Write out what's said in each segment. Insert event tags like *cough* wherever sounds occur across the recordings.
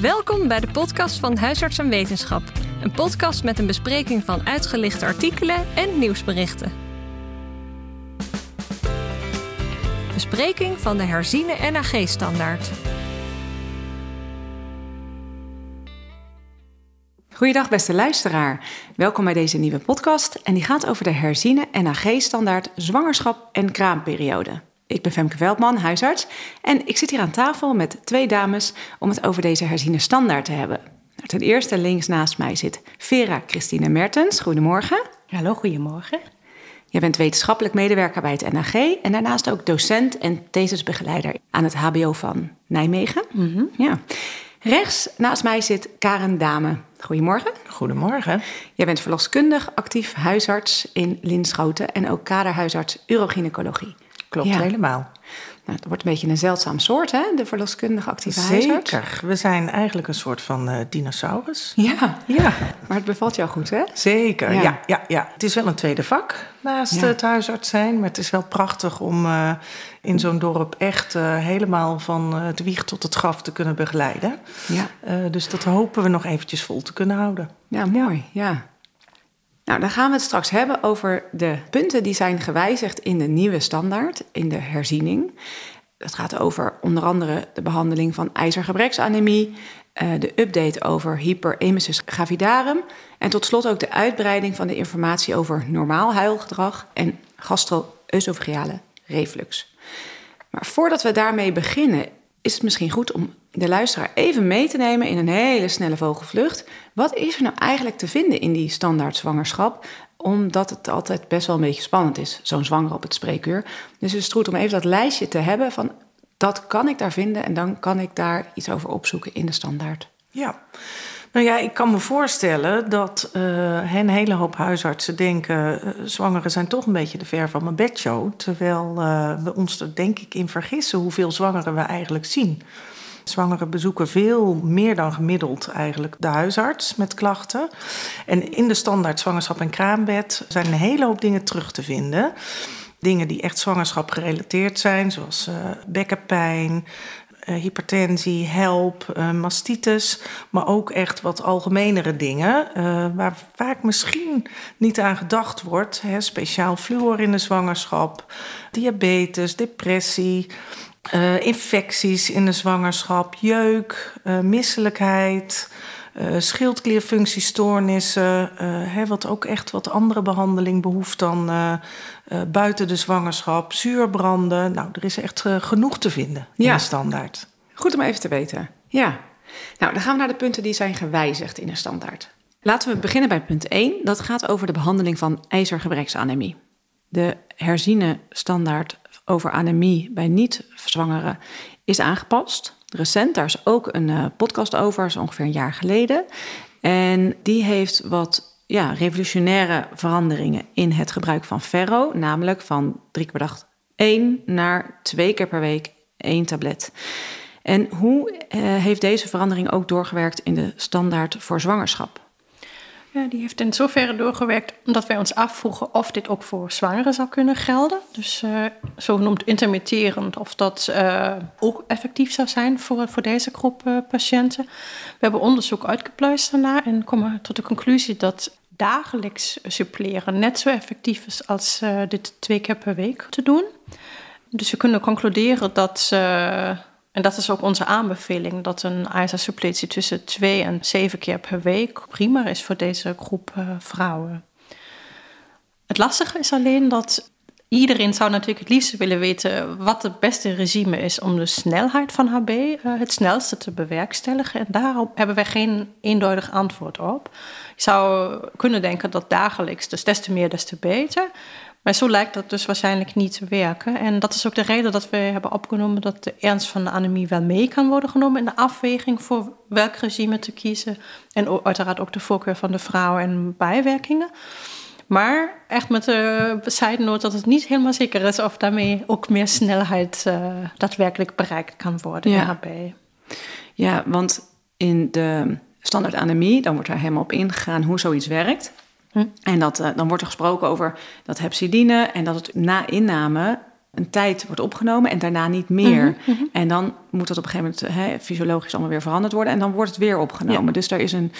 Welkom bij de podcast van Huisarts en Wetenschap. Een podcast met een bespreking van uitgelichte artikelen en nieuwsberichten. Bespreking van de herziene NAG-standaard. Goeiedag beste luisteraar. Welkom bij deze nieuwe podcast en die gaat over de herziene NAG-standaard zwangerschap en kraamperiode. Ik ben Femke Veldman, huisarts, en ik zit hier aan tafel met twee dames om het over deze herziene standaard te hebben. Nou, ten eerste links naast mij zit Vera Christine Mertens. Goedemorgen. Hallo, goedemorgen. Jij bent wetenschappelijk medewerker bij het NAG en daarnaast ook docent en thesisbegeleider aan het HBO van Nijmegen. Ja. Rechts naast mij zit Karen Dame. Goedemorgen. Goedemorgen. Jij bent verloskundig, actief huisarts in Linschoten en ook kaderhuisarts urogynecologie. Klopt Ja. helemaal. Nou, het wordt een beetje een zeldzaam soort, hè? De verloskundige actieve huisarts. Zeker. We zijn eigenlijk een soort van eh, dinosaurus. Ja, Ja, maar het bevalt jou goed, hè? zeker. Ja. Ja. Ja, ja, Het is wel een tweede vak naast Ja. het huisarts zijn. Maar het is wel prachtig om eh, in zo'n dorp echt eh, helemaal van eh, het wieg tot het graf te kunnen begeleiden. Ja, Eh, dus dat hopen we nog eventjes vol te kunnen houden. ja mooi, ja. Nou, dan gaan we het straks hebben over de punten die zijn gewijzigd in de nieuwe standaard, in de herziening. Het gaat over onder andere de behandeling van ijzergebreksanemie, eh, de update over hyperemesis gravidarum en tot slot ook de uitbreiding van de informatie over normaal huilgedrag en gastro-œsophageale reflux. Maar voordat we daarmee beginnen, is het misschien goed om de luisteraar even mee te nemen in een hele snelle vogelvlucht. Wat is er nou eigenlijk te vinden in die standaard zwangerschap? Omdat het altijd best wel een beetje spannend is, zo'n zwanger op het spreekuur. Dus het is goed om even dat lijstje te hebben van dat kan ik daar vinden en dan kan ik daar iets over opzoeken in de standaard. Ja. Nou ja, ik kan me voorstellen dat eh, een hele hoop huisartsen denken... eh, zwangeren zijn toch een beetje de ver van mijn bedshow. Terwijl eh, we ons er denk ik in vergissen hoeveel zwangeren we eigenlijk zien. Zwangeren bezoeken veel meer dan gemiddeld eigenlijk de huisarts met klachten. En in de standaard zwangerschap en kraambed zijn een hele hoop dingen terug te vinden. Dingen die echt zwangerschap gerelateerd zijn, zoals eh, bekkenpijn, hypertensie, help, eh, mastitis, maar ook echt wat algemenere dingen eh, waar vaak misschien niet aan gedacht wordt. Hè, speciaal fluor in de zwangerschap, diabetes, depressie, eh, infecties in de zwangerschap, jeuk, eh, misselijkheid. Eh, schildklierfunctiestoornissen, eh, hè, wat ook echt wat andere behandeling behoeft dan eh, buiten de zwangerschap, zuurbranden. Nou, er is echt genoeg te vinden in Ja. de standaard. Goed om even te weten. Ja. Nou, dan gaan we naar de punten die zijn gewijzigd in de standaard. Laten we beginnen bij punt 1. Dat gaat over de behandeling van ijzergebreksanemie. De herziene standaard over anemie bij niet-zwangeren is aangepast. Recent, daar is ook een eh, podcast over, is ongeveer een jaar geleden. En die heeft wat ja, revolutionaire veranderingen in het gebruik van ferro. Namelijk van drie keer per dag één naar twee keer per week één tablet. En hoe eh, heeft deze verandering ook doorgewerkt in de standaard voor zwangerschap? Ja, die heeft in zoverre doorgewerkt omdat wij ons afvroegen of dit ook voor zwangeren zou kunnen gelden. Dus eh zogenoemd intermitterend, of dat eh, ook effectief zou zijn voor, voor deze groep eh, patiënten. We hebben onderzoek uitgepluist daarna en komen tot de conclusie dat dagelijks suppleren net zo effectief is als eh, dit twee keer per week te doen. Dus we kunnen concluderen dat, eh, en dat is ook onze aanbeveling, dat een ijzersuppletie tussen twee en zeven keer per week prima is voor deze groep eh, vrouwen. Het lastige is alleen dat iedereen zou natuurlijk het liefst willen weten wat het beste regime is om de snelheid van HB eh, het snelste te bewerkstelligen. En daarop hebben wij geen eenduidig antwoord op. Je zou kunnen denken dat dagelijks, dus des te meer, des te beter. Maar zo lijkt dat dus waarschijnlijk niet te werken. En dat is ook de reden dat we hebben opgenomen dat de ernst van de anemie wel mee kan worden genomen in de afweging voor welk regime te kiezen. En uiteraard ook de voorkeur van de vrouw en bijwerkingen. Maar echt met de bescheidenheid dat het niet helemaal zeker is of daarmee ook meer snelheid eh, daadwerkelijk bereikt kan worden Ja. Ja, want in de standaard anemie, dan wordt er helemaal op ingegaan hoe zoiets werkt. Hm. En dat, eh, dan wordt er gesproken over dat hepsidine en dat het na inname een tijd wordt opgenomen en daarna niet meer. Mhm, mhm. En dan moet dat op een gegeven moment hè, fysiologisch allemaal weer veranderd worden. En dan wordt het weer opgenomen. Ja. Dus er is een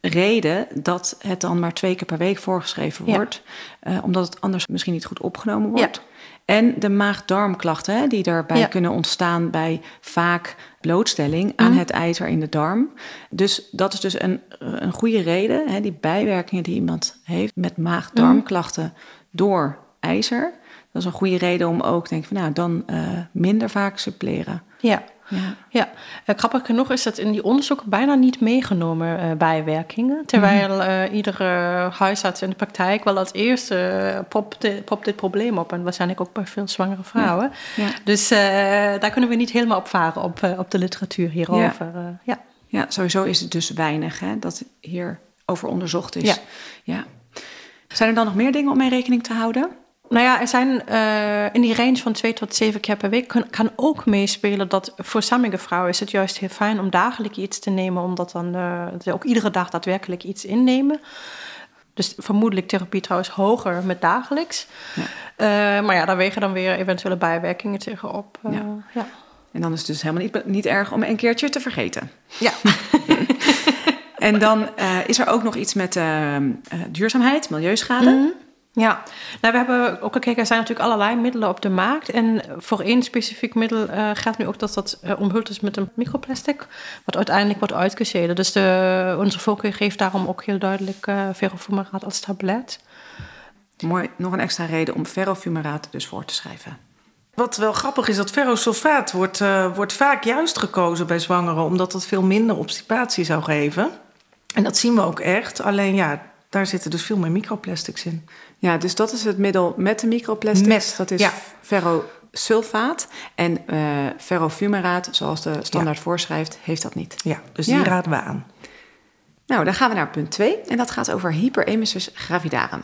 reden dat het dan maar twee keer per week voorgeschreven Ja. wordt. eh, omdat het anders misschien niet goed opgenomen wordt. En de maag-darmklachten die daarbij Ja. kunnen ontstaan bij vaak blootstelling aan Mhm. het ijzer in de darm. Dus dat is dus een, een goede reden. Hè, die bijwerkingen die iemand heeft met maag-darmklachten door ijzer. Dat is een goede reden om ook te denken van nou dan eh, minder vaak suppleren. Ja. Ja. Ja, eh, grappig genoeg is dat in die onderzoeken bijna niet meegenomen eh, bijwerkingen. Terwijl eh, iedere huisarts in de praktijk wel als eerste popt, di- popt dit probleem op. En waarschijnlijk ook bij veel zwangere vrouwen. Ja. Dus daar kunnen we niet helemaal op varen op, op de literatuur hierover. Ja. ja. ja, sowieso is het dus weinig hè, dat hier over onderzocht is. Ja. ja. Zijn er dan nog meer dingen om mee rekening te houden? Nou ja, er zijn eh, in die range van twee tot zeven keer per week kan, kan ook meespelen dat voor sommige vrouwen is het juist heel fijn om dagelijks iets te nemen, omdat dan eh, ze ook iedere dag daadwerkelijk iets innemen. Dus vermoedelijk therapie trouwens hoger met dagelijks. Ja. Eh, maar ja, daar wegen dan weer eventuele bijwerkingen tegenop. Ja. ja. En dan is het dus helemaal niet, niet erg om een keertje te vergeten. Ja. *laughs* En dan is er ook nog iets met duurzaamheid, milieuschade. Mhm. Ja, nou, we hebben ook gekeken, er zijn natuurlijk allerlei middelen op de markt. En voor één specifiek middel eh, geldt nu ook dat dat eh, omhuld is met een microplastic, wat uiteindelijk wordt uitgescheiden. Dus de, onze voorkeur geeft daarom ook heel duidelijk uh, ferrofumaraat als tablet. Mooi, nog een extra reden om ferrofumaraat dus voor te schrijven. Wat wel grappig is, dat ferrosulfaat wordt, uh, wordt vaak juist gekozen bij zwangeren... omdat het veel minder obstipatie zou geven. En dat zien we ook echt. Alleen ja, daar zitten dus veel meer microplastics in. Ja, dus dat is het middel met de microplastics. Met, dat is ja. ferrosulfaat. En uh, ferrofumaraat, zoals de standaard ja. voorschrijft, heeft dat niet. Ja, dus die ja. raden we aan. Nou, dan gaan we naar punt 2. En dat gaat over hyperemesis gravidarum.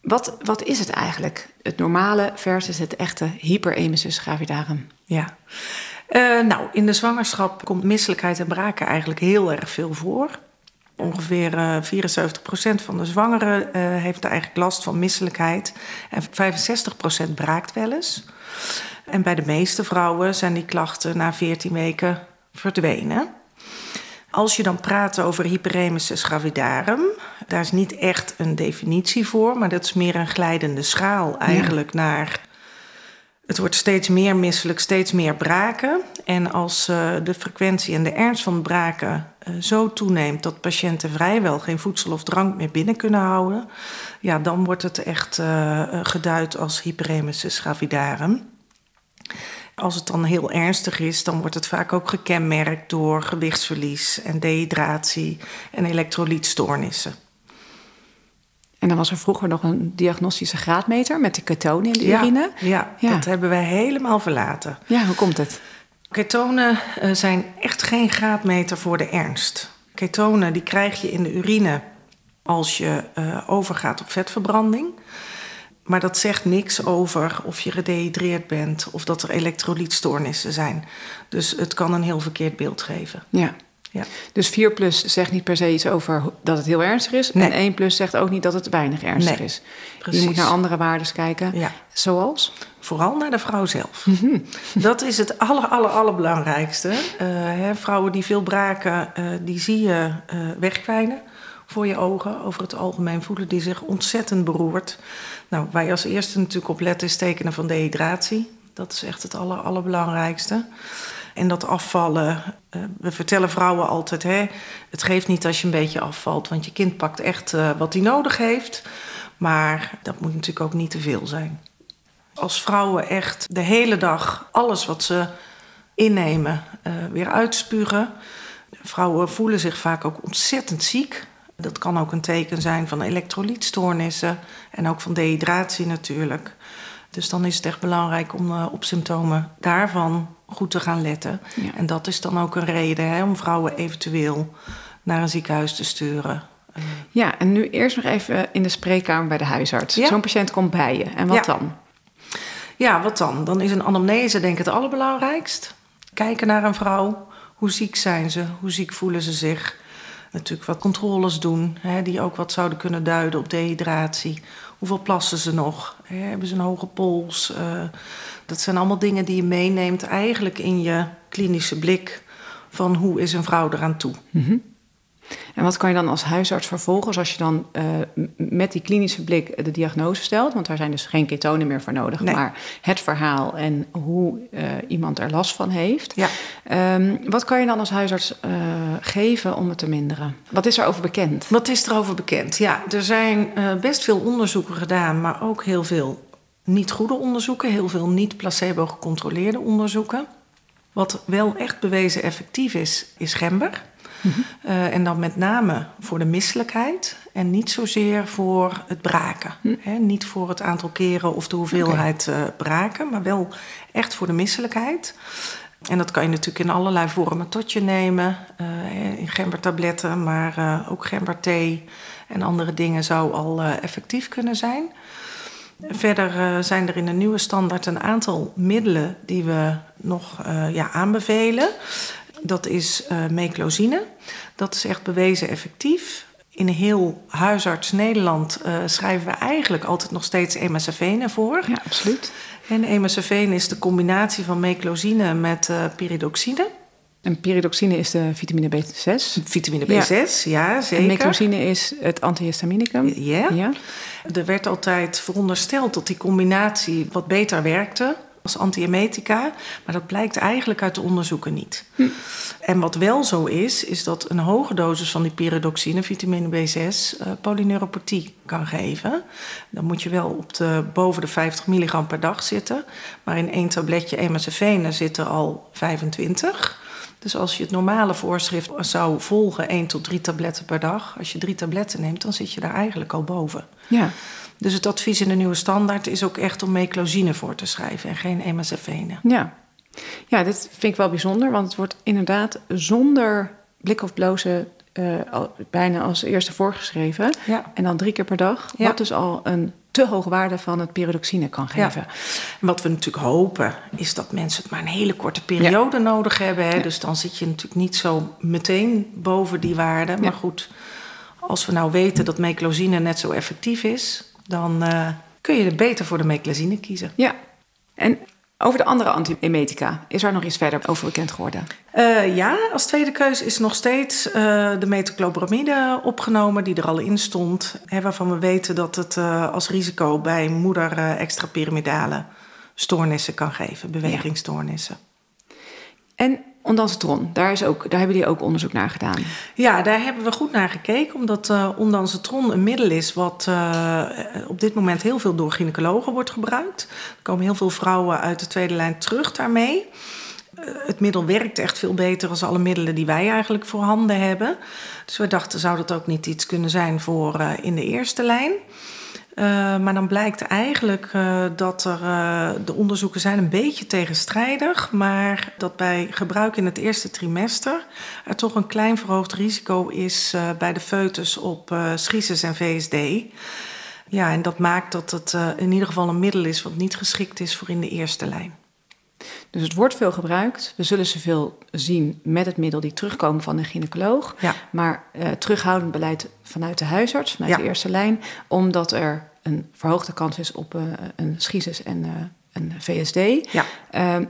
Wat, wat is het eigenlijk? Het normale versus het echte hyperemesis gravidarum. Ja. Uh, nou, in de zwangerschap komt misselijkheid en braken eigenlijk heel erg veel voor. Ongeveer uh, 74% van de zwangeren uh, heeft eigenlijk last van misselijkheid. En 65% braakt wel eens. En bij de meeste vrouwen zijn die klachten na 14 weken verdwenen. Als je dan praat over hyperemesis gravidarum, daar is niet echt een definitie voor, maar dat is meer een glijdende schaal eigenlijk ja. naar. Het wordt steeds meer misselijk, steeds meer braken. En als uh, de frequentie en de ernst van braken zo toeneemt dat patiënten vrijwel geen voedsel of drank meer binnen kunnen houden, ja, dan wordt het echt uh, geduid als hyperemesis gravidarum. Als het dan heel ernstig is, dan wordt het vaak ook gekenmerkt door gewichtsverlies en dehydratie en elektrolytstoornissen. En dan was er vroeger nog een diagnostische graadmeter met de ketonen in de ja, urine. Ja, ja, dat hebben wij helemaal verlaten. Ja, hoe komt het? Ketonen uh, zijn echt geen graadmeter voor de ernst. Ketonen die krijg je in de urine als je uh, overgaat op vetverbranding. Maar dat zegt niks over of je gedehydreerd bent of dat er elektrolytstoornissen zijn. Dus het kan een heel verkeerd beeld geven. Ja. ja. Dus 4 plus zegt niet per se iets over dat het heel ernstig is. Nee. En 1 plus zegt ook niet dat het weinig ernstig nee. is. Precies. Je moet naar andere waarden kijken. Ja. Zoals? Vooral naar de vrouw zelf. dat is het aller, aller, allerbelangrijkste. Uh, hè, vrouwen die veel braken, uh, die zie je uh, wegkwijnen voor je ogen. Over het algemeen voelen die zich ontzettend beroerd. Nou, waar je als eerste natuurlijk op let is tekenen van dehydratie. Dat is echt het aller, allerbelangrijkste. En dat afvallen, we vertellen vrouwen altijd... Hè, het geeft niet als je een beetje afvalt... want je kind pakt echt wat hij nodig heeft. Maar dat moet natuurlijk ook niet te veel zijn. Als vrouwen echt de hele dag alles wat ze innemen uh, weer uitspugen... vrouwen voelen zich vaak ook ontzettend ziek... Dat kan ook een teken zijn van elektrolytstoornissen en ook van dehydratie natuurlijk. Dus dan is het echt belangrijk om uh, op symptomen daarvan goed te gaan letten. Ja. En dat is dan ook een reden hè, om vrouwen eventueel naar een ziekenhuis te sturen. Ja, en nu eerst nog even in de spreekkamer bij de huisarts. Ja. Zo'n patiënt komt bij je. En wat Ja. dan? Ja, wat dan? Dan is een anamnese denk ik het allerbelangrijkst. Kijken naar een vrouw. Hoe ziek zijn ze? Hoe ziek voelen ze zich? natuurlijk wat controles doen, hè, die ook wat zouden kunnen duiden op dehydratie. Hoeveel plassen ze nog? Hè, hebben ze een hoge pols? Uh, dat zijn allemaal dingen die je meeneemt eigenlijk in je klinische blik van hoe is een vrouw eraan toe. Mm en wat kan je dan als huisarts vervolgens als je dan uh, met die klinische blik de diagnose stelt? Want daar zijn dus geen ketonen meer voor nodig, maar het verhaal en hoe uh, iemand er last van heeft. Ja. Um, wat kan je dan als huisarts uh, geven om het te minderen? Wat is er over bekend? Wat is er over bekend? Ja, er zijn best veel onderzoeken gedaan, maar ook heel veel niet goede onderzoeken, heel veel niet placebo gecontroleerde onderzoeken. Wat wel echt bewezen effectief is, is gember. Uh, en dan met name voor de misselijkheid en niet zozeer voor het braken. Mm. niet voor het aantal keren of de hoeveelheid okay. uh, braken, maar wel echt voor de misselijkheid. En dat kan je natuurlijk in allerlei vormen tot je nemen. Uh, in gembertabletten, maar ook gemberthee en andere dingen zou al effectief kunnen zijn. Verder zijn er in de nieuwe standaard een aantal middelen die we nog ja, aanbevelen. Dat is uh, meclozine. Dat is echt bewezen effectief. In heel huisarts Nederland uh, schrijven we eigenlijk altijd nog steeds emacefene voor. Ja, absoluut. En emacefene is de combinatie van meclozine met uh, pyridoxine. En pyridoxine is de vitamine B6. Vitamine B6, ja, ja zeker. En meclozine is het antihistaminicum. Ja. ja. Er werd altijd verondersteld dat die combinatie wat beter werkte als antiemetica. Maar dat blijkt eigenlijk uit de onderzoeken niet. Hm. En wat wel zo is, is dat een hoge dosis van die pyridoxine, vitamine B6, uh, polyneuropathie kan geven. Dan moet je wel op de, boven de 50 milligram per dag zitten. Maar in één tabletje emacefene zitten al 25. Dus als je het normale voorschrift zou volgen, 1 tot 3 tabletten per dag. Als je drie tabletten neemt, dan zit je daar eigenlijk al boven. Ja. Dus het advies in de nieuwe standaard is ook echt om meclozine voor te schrijven en geen emacefene. Ja. ja, dit vind ik wel bijzonder, want het wordt inderdaad zonder blik of blozen uh, bijna als eerste voorgeschreven. Ja. En dan drie keer per dag, ja. wat dus al een te hoge waarde van het pyridoxine kan geven. Ja. En wat we natuurlijk hopen, is dat mensen het maar een hele korte periode nodig hebben. Hè? Dus dan zit je natuurlijk niet zo meteen boven die waarde. Maar goed, als we nou weten dat meclozine net zo effectief is, dan uh, kun je er beter voor de meclazine kiezen. Ja, en over de andere antiemetica, is er nog iets verder over bekend geworden? Uh, ja, als tweede keuze is nog steeds uh, de metoclopramide opgenomen, die er al in stond. Hè, waarvan we weten dat het uh, als risico bij moeder extrapyramidale stoornissen kan geven, bewegingsstoornissen. Ja. En ondansetron, daar, is ook, daar hebben jullie ook onderzoek naar gedaan. Ja, daar hebben we goed naar gekeken, omdat uh, een middel is wat uh, op dit moment heel veel door gynaecologen wordt gebruikt. Er komen heel veel vrouwen uit de tweede lijn terug daarmee. Uh, het middel werkt echt veel beter dan alle middelen die wij eigenlijk voorhanden hebben. Dus we dachten, zou dat ook niet iets kunnen zijn voor in de eerste lijn? Uh, maar dan blijkt eigenlijk uh, dat er, uh, de onderzoeken zijn een beetje tegenstrijdig, maar dat bij gebruik in het eerste trimester er toch een klein verhoogd risico is bij de foetus op schisis en VSD. Ja, en dat maakt dat het in ieder geval een middel is wat niet geschikt is voor in de eerste lijn. Dus het wordt veel gebruikt. We zullen ze veel zien met het middel die terugkomen van de gynaecoloog. Ja. Maar uh, terughoudend beleid vanuit de huisarts, vanuit ja. de eerste lijn. Omdat er een verhoogde kans is op uh, een schisis en uh, een VSD. Ja.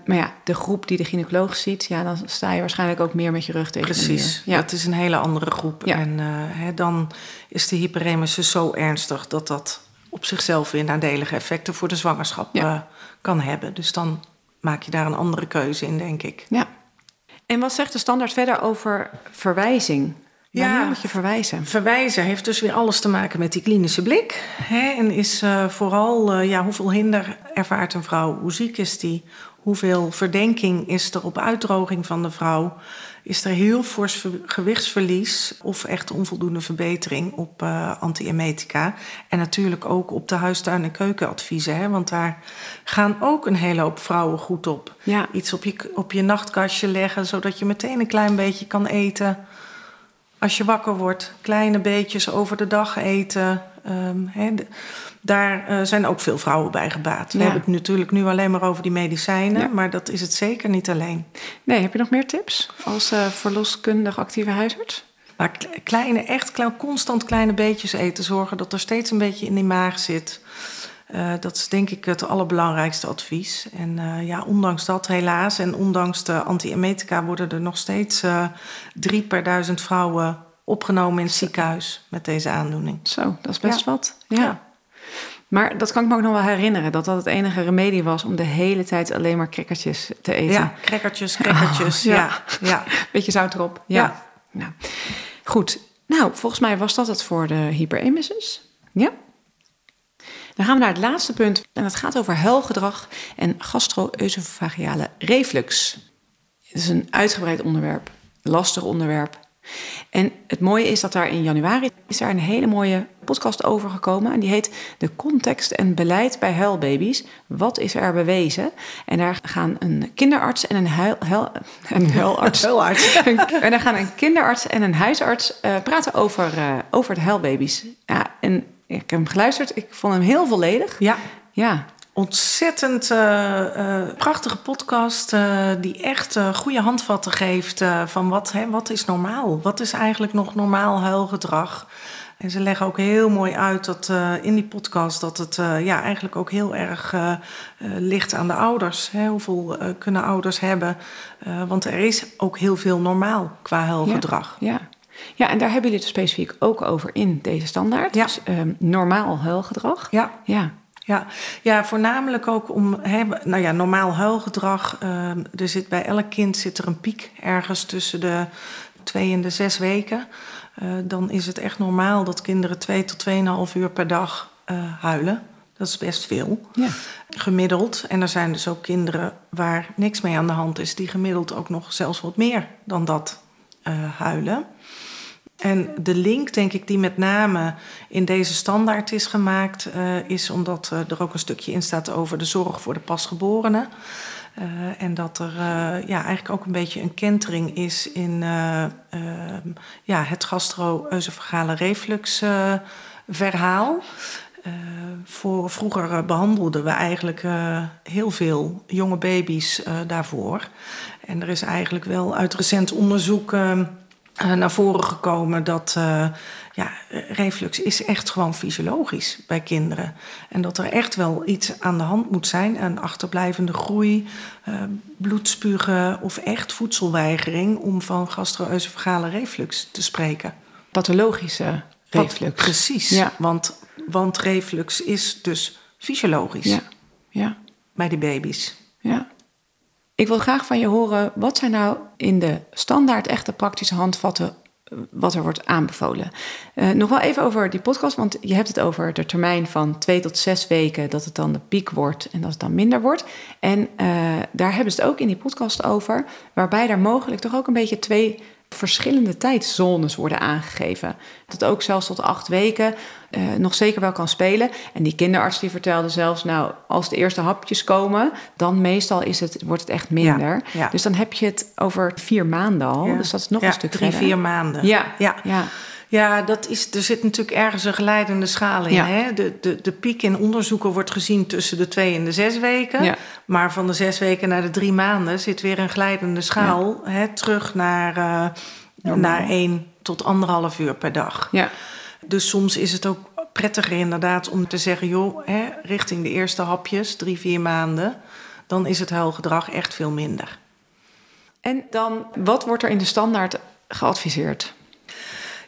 maar ja, de groep die de gynaecoloog ziet, ja, dan sta je waarschijnlijk ook meer met je rug tegen Precies. Ja, het is een hele andere groep. Ja. En hè, dan is de hyperemesis zo ernstig dat dat op zichzelf weer nadelige effecten voor de zwangerschap ja. kan hebben. Dus dan maak je daar een andere keuze in, denk ik. Ja. En wat zegt de standaard verder over verwijzing? Wanneer Ja. moet je verwijzen? Verwijzen heeft dus weer alles te maken met die klinische blik. Hè? En is uh, vooral uh, ja, hoeveel hinder ervaart een vrouw? Hoe ziek is die? Hoeveel verdenking is er op uitdroging van de vrouw? Is er heel fors gewichtsverlies of echt onvoldoende verbetering op uh, antiemetica? En natuurlijk ook op de huistuin- en keukenadviezen. Hè? Want daar gaan ook een hele hoop vrouwen goed op. Ja. Iets op je, op je nachtkastje leggen, zodat je meteen een klein beetje kan eten als je wakker wordt, kleine beetjes over de dag eten. Um, he, de, daar uh, zijn ook veel vrouwen bij gebaat. We Ja. hebben het natuurlijk nu alleen maar over die medicijnen, Ja. maar dat is het zeker niet alleen. Nee, heb je nog meer tips als uh, verloskundig actieve huisarts? Maar kleine, echt klein, constant kleine beetjes eten. Zorgen dat er steeds een beetje in die maag zit. Uh, dat is denk ik het allerbelangrijkste advies. En uh, ja, ondanks dat helaas en ondanks de antiemetica worden er nog steeds uh, drie per duizend vrouwen opgenomen in het ziekenhuis met deze aandoening. Zo, dat is best ja. wat. Ja. ja. Maar dat kan ik me ook nog wel herinneren, dat dat het enige remedie was om de hele tijd alleen maar crackertjes te eten. Ja, crackertjes, crackertjes. Oh, ja. ja. *laughs* Beetje zout erop. Ja. Nou, goed. Nou, volgens mij was dat het voor de hyperemesis. Ja. Dan gaan we naar het laatste punt. En dat gaat over huilgedrag en gastro-œsophageale reflux. Het is een uitgebreid onderwerp, lastig onderwerp. En het mooie is dat daar in januari is daar een hele mooie podcast over gekomen. En die heet De context en beleid bij huilbaby's. Wat is er bewezen? En daar gaan een kinderarts en een, huil, huil, een huilarts. *laughs* en daar gaan een kinderarts en een huisarts uh, praten over, uh, over de huilbaby's. Ja, en ik heb hem geluisterd. Ik vond hem heel volledig. Ja. Ja, Ontzettend uh, uh, prachtige podcast uh, die echt goede handvatten geeft van wat, hè, wat is normaal? Wat is eigenlijk nog normaal huilgedrag? En ze leggen ook heel mooi uit dat in die podcast dat het ja, eigenlijk ook heel erg ligt aan de ouders. Hè? Hoeveel kunnen ouders hebben? want er is ook heel veel normaal qua huilgedrag. Ja, ja. Ja, en daar hebben jullie het specifiek ook over in deze standaard. Ja. Dus um, normaal huilgedrag. Ja. ja. Ja, ja voornamelijk ook om hè, nou ja, normaal huilgedrag. Uh, er zit bij elk kind zit er een piek ergens tussen de twee en de zes weken. Uh, dan is het echt normaal dat kinderen twee tot tweeënhalf uur per dag uh, huilen. Dat is best veel. Ja. Gemiddeld. En er zijn dus ook kinderen waar niks mee aan de hand is, die gemiddeld ook nog zelfs wat meer dan dat huilen. En de link, denk ik, die met name in deze standaard is gemaakt, uh, is omdat uh, er ook een stukje in staat over de zorg voor de pasgeborenen. Uh, en dat er ja, eigenlijk ook een beetje een kentering is in ja, het gastro-œsophagale reflux verhaal. voor, vroeger behandelden we eigenlijk heel veel jonge baby's daarvoor. En er is eigenlijk wel uit recent onderzoek uh, naar voren gekomen dat uh, ja, reflux is echt gewoon fysiologisch bij kinderen. En dat er echt wel iets aan de hand moet zijn. Een achterblijvende groei, uh, bloedspugen of echt voedselweigering... om van gastro-œsophagale reflux te spreken. Pathologische reflux. Pat precies, ja. want, want reflux is dus fysiologisch ja. Ja. bij die baby's. Ja. Ik wil graag van je horen, wat zijn nou in de standaard echte praktische handvatten eh, wat er wordt aanbevolen. Uh, nog wel even over die podcast, want je hebt het over de termijn van twee tot zes weken, dat het dan de piek wordt en dat het dan minder wordt. En uh, daar hebben ze het ook in die podcast over, waarbij daar mogelijk toch ook een beetje twee verschillende tijdzones worden aangegeven. Dat ook zelfs tot acht weken uh, nog zeker wel kan spelen. En die kinderarts die vertelde zelfs, nou, als de eerste hapjes komen, dan meestal is het, wordt het echt minder. Ja, ja. Dus dan heb je het over vier maanden al. Ja. Dus dat is nog een stuk drie, verder. vier maanden. Ja, ja. ja. Ja, dat is, er zit natuurlijk ergens een geleidende schaal in. Ja. Hè? De, de, de piek in onderzoeken wordt gezien tussen de twee en de zes weken. Ja. Maar van de zes weken naar de drie maanden zit weer een glijdende schaal ja. hè, terug naar, uh, naar één tot anderhalf uur per dag. Ja. Dus soms is het ook prettiger inderdaad om te zeggen... joh, hè, richting de eerste hapjes, drie, vier maanden... dan is het huilgedrag echt veel minder. En dan, wat wordt er in de standaard geadviseerd?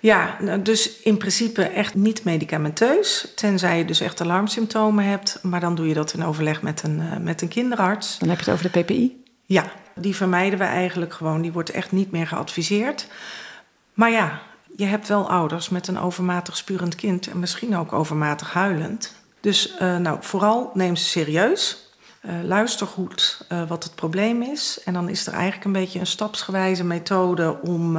Ja, nou, dus in principe echt niet medicamenteus. Tenzij je dus echt alarmsymptomen hebt. Maar dan doe je dat in overleg met een, uh, met een kinderarts. Dan heb je het over de PPI? Ja, die vermijden we eigenlijk gewoon. Die wordt echt niet meer geadviseerd. Maar ja, je hebt wel ouders met een overmatig spurend kind. En misschien ook overmatig huilend. Dus uh, nou, vooral neem ze serieus. Uh, luister goed uh, wat het probleem is. En dan is er eigenlijk een beetje een stapsgewijze methode om,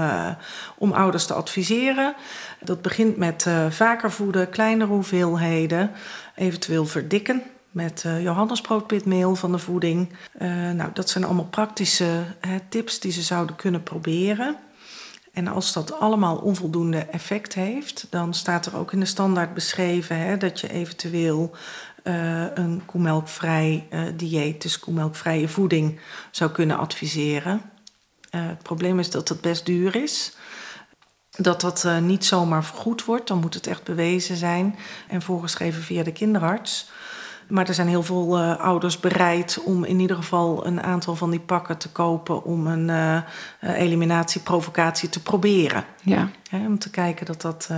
om ouders te adviseren. Dat begint met vaker voeden, kleinere hoeveelheden, eventueel verdikken met Johannesbroodpitmeel van de voeding. nou, dat zijn allemaal praktische tips die ze zouden kunnen proberen. En als dat allemaal onvoldoende effect heeft, dan staat er ook in de standaard beschreven hè, dat je eventueel uh, een koemelkvrij uh, dieet, dus koemelkvrije voeding, zou kunnen adviseren. Uh, het probleem is dat het best duur is. dat dat niet zomaar vergoed wordt. Dan moet het echt bewezen zijn en voorgeschreven via de kinderarts. Maar er zijn heel veel uh, ouders bereid om in ieder geval een aantal van die pakken te kopen om een uh, eliminatieprovocatie te proberen. Ja. om te kijken dat dat.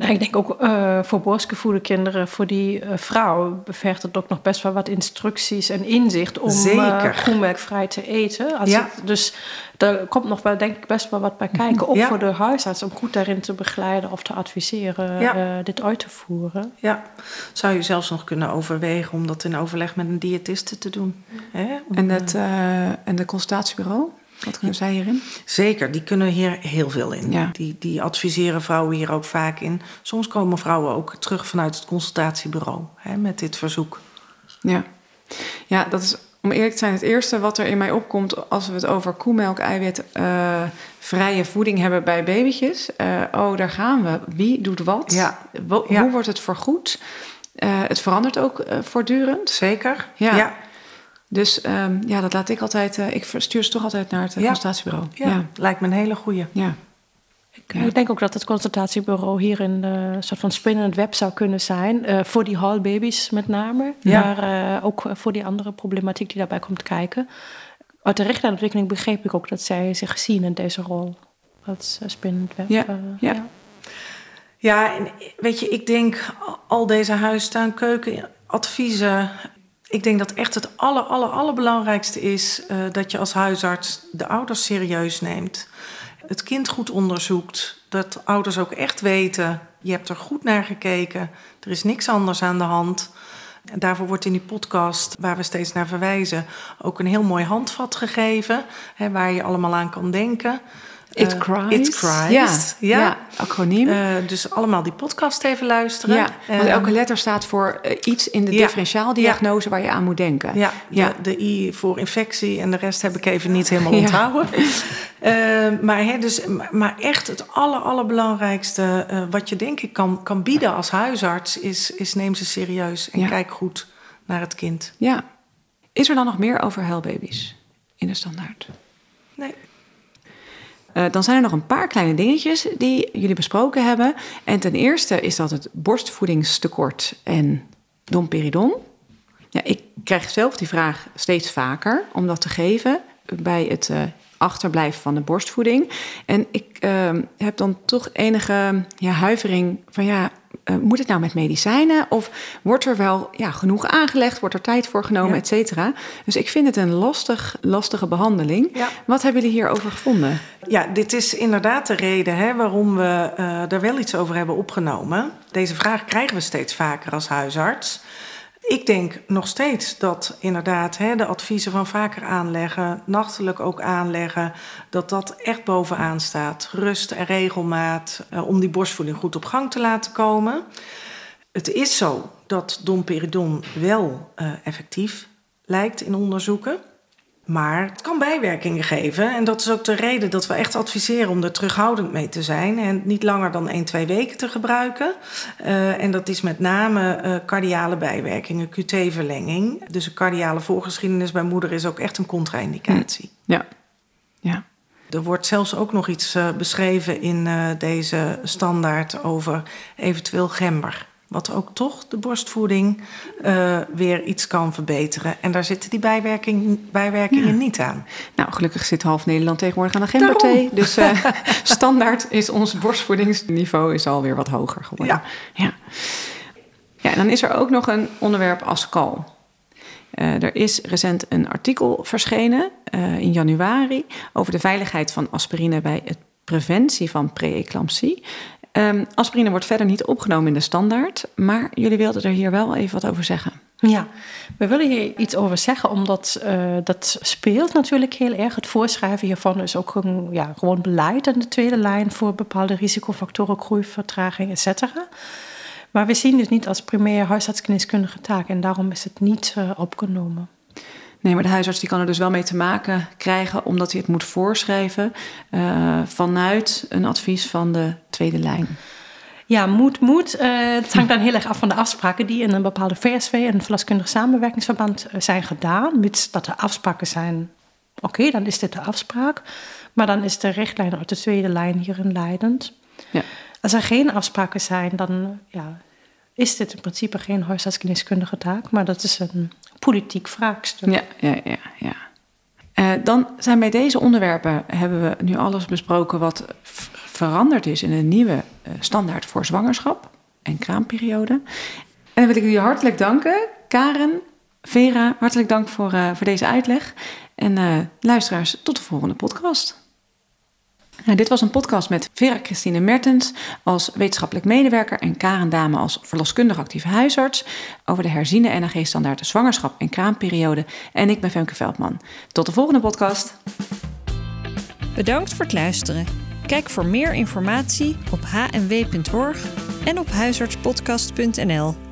Nou, ik denk ook uh, voor borstgevoede kinderen, voor die uh, vrouw, bevergt het ook nog best wel wat instructies en inzicht om uh, groenmerkvrij te eten. Als ja. het, dus er komt nog wel, denk ik, best wel wat bij kijken. Ook ja. voor de huisarts om goed daarin te begeleiden of te adviseren ja. dit uit te voeren. Ja, zou je zelfs nog kunnen overwegen om dat in overleg met een diëtiste te doen. Hè? Om, en, het, en de consultatiebureau? Wat kunnen zij hierin? Zeker, die kunnen hier heel veel in. Ja. Die, die adviseren vrouwen hier ook vaak in. Soms komen vrouwen ook terug vanuit het consultatiebureau hè, met dit verzoek. Ja. ja, dat is om eerlijk te zijn het eerste wat er in mij opkomt als we het over koemelk, eiwit, uh, vrije voeding hebben bij babytjes. Uh, oh, daar gaan we. Wie doet wat? Ja. Wo ja. Hoe wordt het vergoed? Uh, het verandert ook voortdurend. Zeker. Ja. ja. Dus um, ja, dat laat ik altijd. Uh, ik stuur ze toch altijd naar het uh, ja. consultatiebureau. Ja, ja, lijkt me een hele goeie. Ja. Ik, ik, denk ook dat het consultatiebureau hier een uh, soort van spinnend web zou kunnen zijn. Uh, voor die hallbabies met name. Ja. Maar uh, ook voor die andere problematiek die daarbij komt kijken. Uit de richtlijnontwikkeling begreep ik ook dat zij zich zien in deze rol. Als spinnend web. Ja. ja. ja. Ja, en weet je, ik denk al deze huistuin, keuken, adviezen, ik denk dat echt het aller, aller, allerbelangrijkste is uh, dat je als huisarts de ouders serieus neemt. Het kind goed onderzoekt. Dat ouders ook echt weten, je hebt er goed naar gekeken. Er is niks anders aan de hand. En daarvoor wordt in die podcast, waar we steeds naar verwijzen, ook een heel mooi handvat gegeven. Hè, waar je allemaal aan kan denken. It Cries. Uh, It Cries. Ja, ja. ja acroniem. Uh, dus allemaal die podcast even luisteren. Ja, want elke letter staat voor uh, iets in de ja. differentiaaldiagnose waar je aan moet denken. Ja, ja. De, de, I voor infectie en de rest heb ik even niet helemaal *laughs* onthouden. Maar, hè, dus, maar echt het aller, allerbelangrijkste wat je denk ik kan, kan bieden als huisarts... is, is neem ze serieus en kijk goed naar het kind. Ja. Is er dan nog meer over huilbaby's in de standaard? Nee. Uh, dan zijn er nog een paar kleine dingetjes die jullie besproken hebben. En ten eerste is dat het borstvoedingstekort en domperidon. Ja, ik krijg zelf die vraag steeds vaker om dat te geven bij het uh, achterblijven van de borstvoeding. En ik uh, heb dan toch enige ja, huivering van ja, uh, moet het nou met medicijnen? Of wordt er wel ja, genoeg aangelegd? Wordt er tijd voor genomen, Ja. et cetera? Dus ik vind het een lastig, lastige behandeling. Ja. Wat hebben jullie hierover gevonden? Ja, dit is inderdaad de reden hè, waarom we uh, er wel iets over hebben opgenomen. Deze vraag krijgen we steeds vaker als huisarts. Ik denk nog steeds dat inderdaad hè, de adviezen van vaker aanleggen, nachtelijk ook aanleggen, dat dat echt bovenaan staat. Rust en regelmaat uh, om die borstvoeding goed op gang te laten komen. Het is zo dat domperidon wel uh, effectief lijkt in onderzoeken. Maar het kan bijwerkingen geven. En dat is ook de reden dat we echt adviseren om er terughoudend mee te zijn. En niet langer dan 1, 2 weken te gebruiken. Uh, en dat is met name uh, cardiale bijwerkingen, QT-verlenging. Dus een cardiale voorgeschiedenis bij moeder is ook echt een contra-indicatie. Ja. ja. Er wordt zelfs ook nog iets uh, beschreven in deze standaard over eventueel gember. Wat ook toch de borstvoeding uh, weer iets kan verbeteren. En daar zitten die bijwerking, bijwerkingen ja. niet aan. Nou, gelukkig zit half Nederland tegenwoordig aan de gemberthee. Dus uh, *laughs* standaard is ons borstvoedingsniveau is alweer wat hoger geworden. Ja. ja. Ja, en dan is er ook nog een onderwerp Ascal. Uh, er is recent een artikel verschenen in januari over de veiligheid van aspirine bij het preventie van pre-eclampsie. Um, aspirine wordt verder niet opgenomen in de standaard, maar jullie wilden er hier wel even wat over zeggen. Ja, we willen hier iets over zeggen, omdat uh, dat speelt natuurlijk heel erg. Het voorschrijven hiervan is ook een, ja, gewoon beleid aan de tweede lijn voor bepaalde risicofactoren, groeivertraging, etc. Maar we zien dit niet als primair huisartsgeneeskundige taak en daarom is het niet uh, opgenomen. Nee, maar de huisarts die kan er dus wel mee te maken krijgen, omdat hij het moet voorschrijven uh, vanuit een advies van de tweede lijn. Ja, moet, moet. Uh, het hangt dan heel erg af van de afspraken die in een bepaalde VSV, een verloskundig samenwerkingsverband, uh, zijn gedaan. Mits dat er afspraken zijn, oké, okay, dan is dit de afspraak. Maar dan is de richtlijn uit de tweede lijn hierin leidend. Ja. Als er geen afspraken zijn, dan ja, is dit in principe geen huisartsgeneeskundige taak, maar dat is een politiek vraagstuk. Ja, ja, ja. ja. Uh, dan zijn bij deze onderwerpen hebben we nu alles besproken wat veranderd is in een nieuwe uh, standaard voor zwangerschap en kraamperiode. En dan wil ik jullie hartelijk danken, Karen, Vera, hartelijk dank voor, uh, voor deze uitleg. En luisteraars, tot de volgende podcast. Nou, dit was een podcast met Vera Christine Mertens als wetenschappelijk medewerker en Karen Dame als verloskundig actieve huisarts over de herziene NAG-standaard zwangerschap en kraamperiode. En ik ben Femke Veldman. Tot de volgende podcast. Bedankt voor het luisteren. Kijk voor meer informatie op hnw.org en op huisartspodcast.nl.